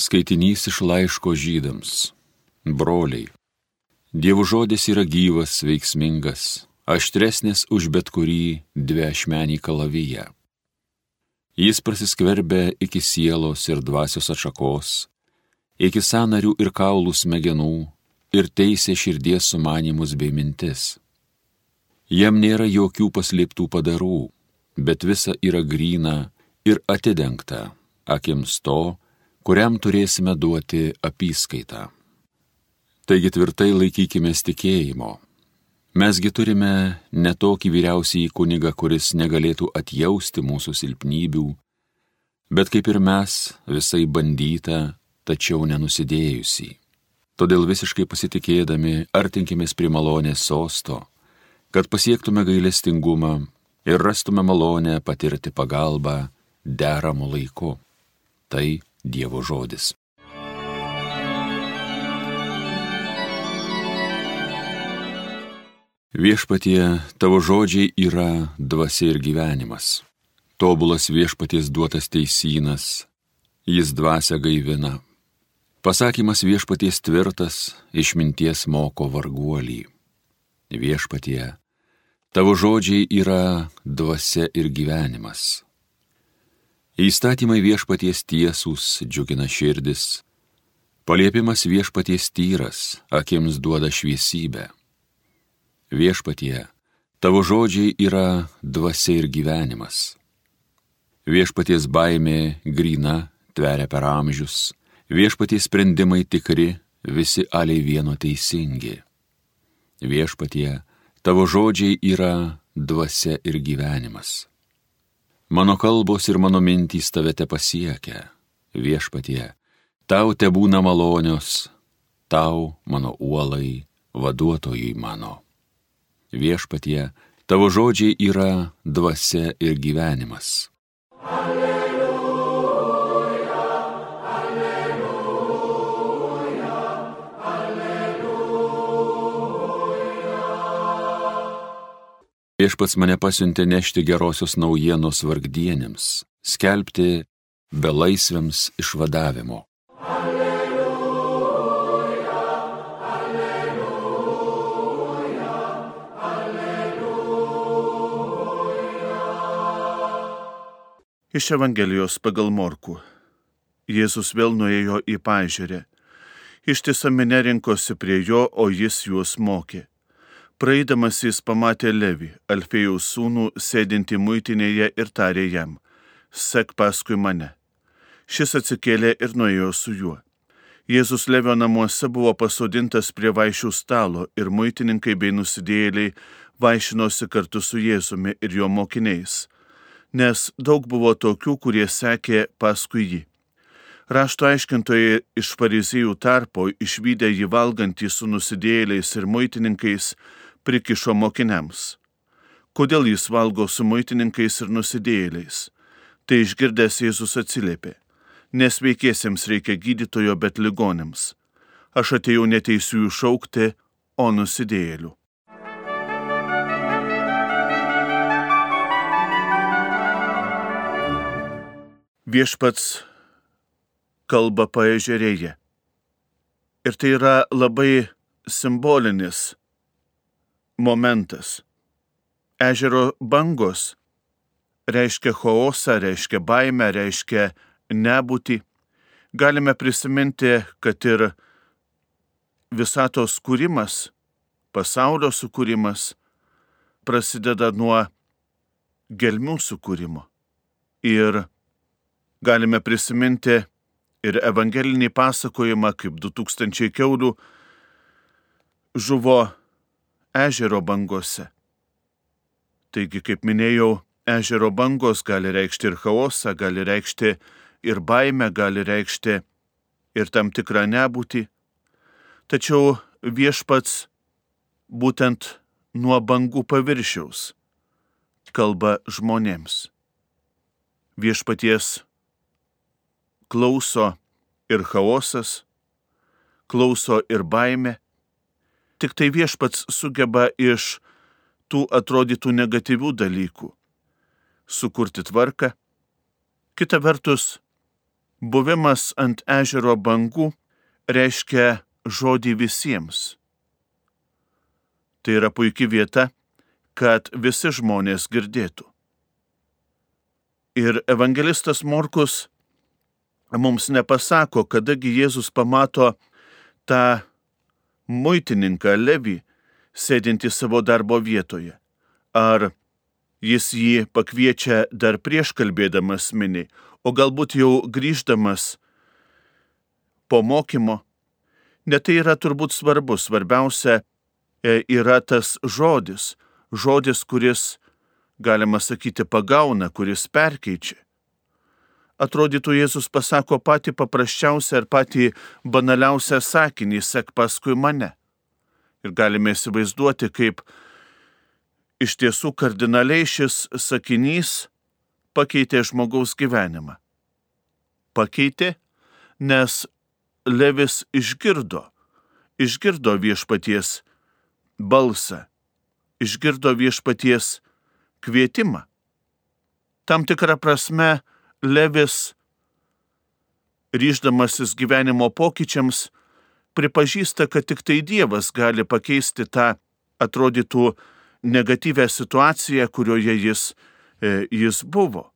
Skaitinys iš laiško žydams. Broliai. Dievo žodis yra gyvas, veiksmingas, aštresnis už bet kurį dviešmenį kalavyje. Jis prasiskverbia iki sielos ir dvasios atšakos, iki sanarių ir kaulų smegenų ir teisė širdies sumanimus bei mintis. Jam nėra jokių paslėptų padarų, bet visa yra gryna ir atidengta akims to, kuriam turėsime duoti apyskaitą. Taigi tvirtai laikykime tikėjimo. Mesgi turime ne tokį vyriausiai kunigą, kuris negalėtų atjausti mūsų silpnybių, bet kaip ir mes visai bandyta, tačiau nenusidėjusi. Todėl visiškai pasitikėdami artinkimės prie malonės sosto, kad pasiektume gailestingumą ir rastume malonę patirti pagalbą deramų laiku. Tai Dievo žodis. Viešpatie, tavo žodžiai yra dvasia ir gyvenimas. Tobulas viešpaties duotas teisynas, jis dvasia gaivina. Pasakymas viešpaties tvirtas, išminties moko varguolį. Viešpatie, tavo žodžiai yra dvasia ir gyvenimas. Įstatymai viešpaties tiesūs džiugina širdis, paliepimas viešpaties tyras, akims duoda šviesybę. Viešpatie, tavo žodžiai yra dvasia ir gyvenimas. Viešpaties baimė grina, tveria per amžius, viešpaties sprendimai tikri, visi aliai vieno teisingi. Viešpatie, tavo žodžiai yra dvasia ir gyvenimas. Mano kalbos ir mano mintys tave te pasiekia, viešpatie, tau te būna malonios, tau, mano uolai, vaduotojai mano. Viešpatie, tavo žodžiai yra dvasia ir gyvenimas. Alleluja, Viešpats mane pasiuntė nešti gerosios naujienos vargdienėms, skelbti belaisviams išvadavimo. Alleluja, alleluja, alleluja. Iš Evangelijos pagal Morku. Jėzus vėl nuėjo į pažiūrę. Ištisa minė rinkosi prie jo, o jis juos mokė. Praeidamas jis pamatė Levi, Alfėjaus sūnų, sėdinti muitinėje ir tarė jam, sek paskui mane. Šis atsikėlė ir nuėjo su juo. Jėzus Levio namuose buvo pasodintas prie vaišių stalo ir muitininkai bei nusidėjėliai vaišinosi kartu su Jėzumi ir jo mokiniais, nes daug buvo tokių, kurie sekė paskui jį. Rašto aiškintojai iš fariziejų tarpo išvykę jį valgantį su nusidėjėliais ir muitininkais, prikišo mokiniams. Kodėl jis valgo su muitininkais ir nusidėjėliais? Tai išgirdęs Jėzus atsiliepė. Nesveikiesiems reikia gydytojo, bet ligonėms. Aš atėjau neteisiųjų šaukti, o nusidėjėlių. Viešpats kalba paežerėje. Ir tai yra labai simbolinis momentas. Ežero bangos reiškia chaosą, reiškia baimę, reiškia nebūtį. Galime prisiminti, kad ir visatos kūrimas, pasaulio sukūrimas prasideda nuo gelmių sukūrimo. Ir galime prisiminti ir evangelinį pasakojimą, kaip 2000 keulių žuvo ežero bangose. Taigi, kaip minėjau, ežero bangos gali reikšti ir chaosą, gali reikšti ir baimę, gali reikšti ir tam tikrą nebūtį. Tačiau viešpats būtent nuo bangų paviršiaus kalba žmonėms. Viešpaties klauso ir chaosas, klauso ir baime, Tik tai viešpats sugeba iš tų atrodytų negatyvių dalykų sukurti tvarką. Kita vertus, buvimas ant ežero bangų reiškia žodį visiems. Tai yra puikia vieta, kad visi žmonės girdėtų. Ir evangelistas Morkus mums nepasako, kadagi Jėzus pamato tą muitininką Levį sėdinti savo darbo vietoje. Ar jis jį pakviečia dar prieš kalbėdamas mini, o galbūt jau grįždamas po mokymo. Net tai yra turbūt svarbu, svarbiausia e, yra tas žodis, žodis, kuris, galima sakyti, pagauna, kuris perkeičia. Atrodytų, Jėzus pasako patį paprasčiausią ir patį banaliausią sakinį, sek paskui mane. Ir galime įsivaizduoti, kaip iš tiesų kardinaliai šis sakinys pakeitė žmogaus gyvenimą. Pakeitė, nes Levis išgirdo, išgirdo viešpaties balsą, išgirdo viešpaties kvietimą. Tam tikrą prasme Levis, ryždamasis gyvenimo pokyčiams, pripažįsta, kad tik tai Dievas gali pakeisti tą atrodytų negatyvę situaciją, kurioje jis, e, jis buvo.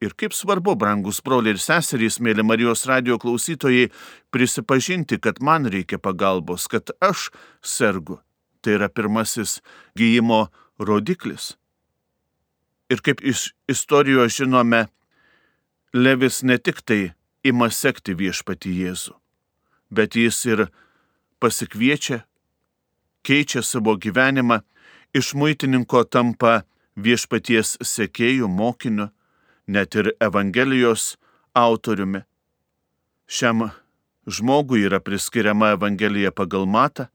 Ir kaip svarbu, brangus broliai ir seserys, mėly Marijos radio klausytojai, prisipažinti, kad man reikia pagalbos, kad aš sergu. Tai yra pirmasis gyjimo rodiklis. Ir kaip iš istorijos žinome, Levis ne tik tai ima sekti viešpati Jėzų, bet jis ir pasikviečia, keičia savo gyvenimą, iš muitininko tampa viešpaties sekėjų mokiniu net ir Evangelijos autoriumi. Šiam žmogui yra priskiriama Evangelija pagal matą.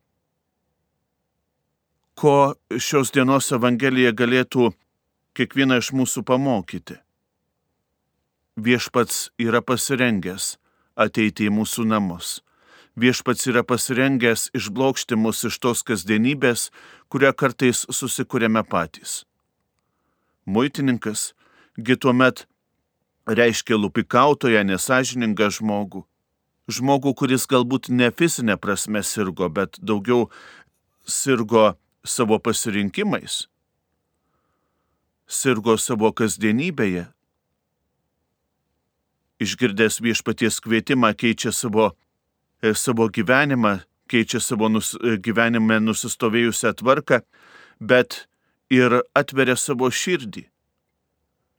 Ko šios dienos Evangelija galėtų kiekvieną iš mūsų pamokyti? Viešpats yra pasirengęs ateiti į mūsų namus. Viešpats yra pasirengęs išblokšti mus iš tos kasdienybės, kurią kartais susikūrėme patys. Muitininkas gi tuomet reiškia lupikautoją, nesažiningą žmogų. Žmogų, kuris galbūt ne fizinė prasme sirgo, bet daugiau sirgo savo pasirinkimais, sirgo savo kasdienybėje. Išgirdęs viešpaties kvietimą keičia savo, e, savo gyvenimą, keičia savo nus, e, gyvenime nusistovėjusią tvarką, bet ir atveria savo širdį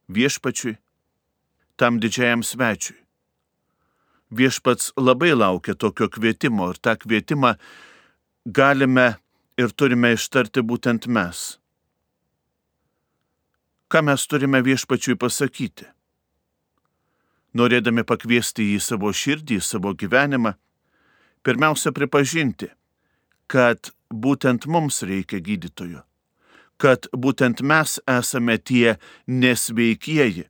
viešpačiui, tam didžiajam svečiui. Viešpats labai laukia tokio kvietimo ir tą kvietimą galime ir turime ištarti būtent mes. Ką mes turime viešpačiui pasakyti? Norėdami pakviesti jį į savo širdį, į savo gyvenimą, pirmiausia pripažinti, kad būtent mums reikia gydytojo kad būtent mes esame tie nesveikieji,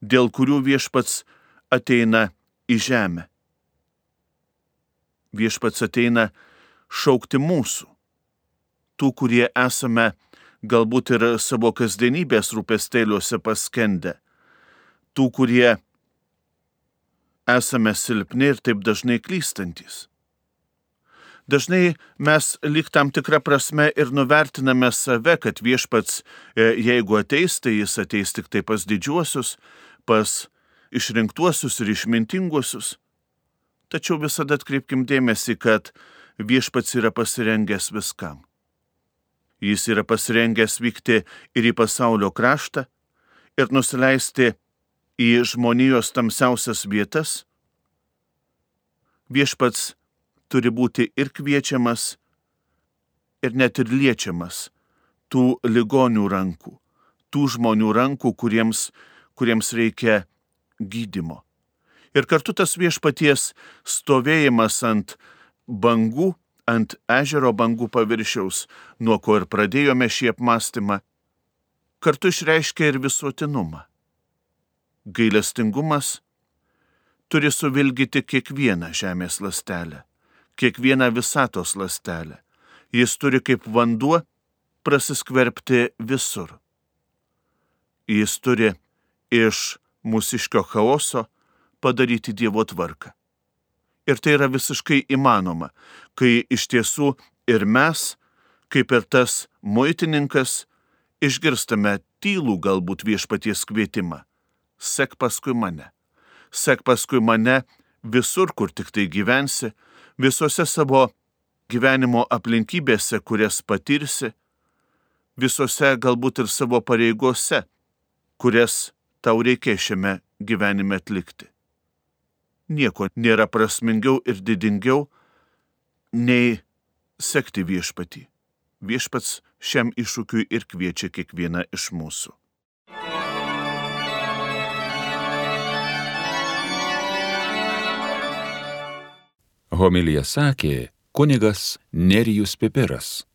dėl kurių viešpats ateina į žemę. Viešpats ateina šaukti mūsų, tų, kurie esame galbūt ir savo kasdienybės rūpestėliuose paskendę, tų, kurie esame silpni ir taip dažnai klystantis. Dažnai mes lik tam tikrą prasme ir nuvertiname save, kad viešpats, e, jeigu ateis, tai jis ateis tik tai pas didžiuosius, pas išrinktuosius ir išmintinguosius. Tačiau visada atkreipkim dėmesį, kad viešpats yra pasirengęs viskam. Jis yra pasirengęs vykti ir į pasaulio kraštą ir nusileisti į žmonijos tamsiausias vietas. Viešpats turi būti ir kviečiamas, ir net ir liečiamas tų ligonių rankų, tų žmonių rankų, kuriems, kuriems reikia gydimo. Ir kartu tas viešpaties stovėjimas ant bangų, ant ežero bangų paviršiaus, nuo ko ir pradėjome šį apmąstymą, kartu išreiškia ir visuotinumą. Gailestingumas turi suvilgyti kiekvieną žemės lastelę kiekvieną visatos lastelę. Jis turi kaip vanduo prasiskverbti visur. Jis turi iš mūsiškio chaoso padaryti Dievo tvarką. Ir tai yra visiškai įmanoma, kai iš tiesų ir mes, kaip ir tas muitininkas, išgirstame tylų galbūt viešpaties kvietimą. Sek paskui mane. Sek paskui mane visur, kur tik tai gyvensi, visose savo gyvenimo aplinkybėse, kurias patirsi, visose galbūt ir savo pareigose, kurias tau reikia šiame gyvenime atlikti. Nieko nėra prasmingiau ir didingiau nei sekti viešpatį. Viešpats šiam iššūkiui ir kviečia kiekvieną iš mūsų. Homilija sakė kunigas Nerijus Pipiras.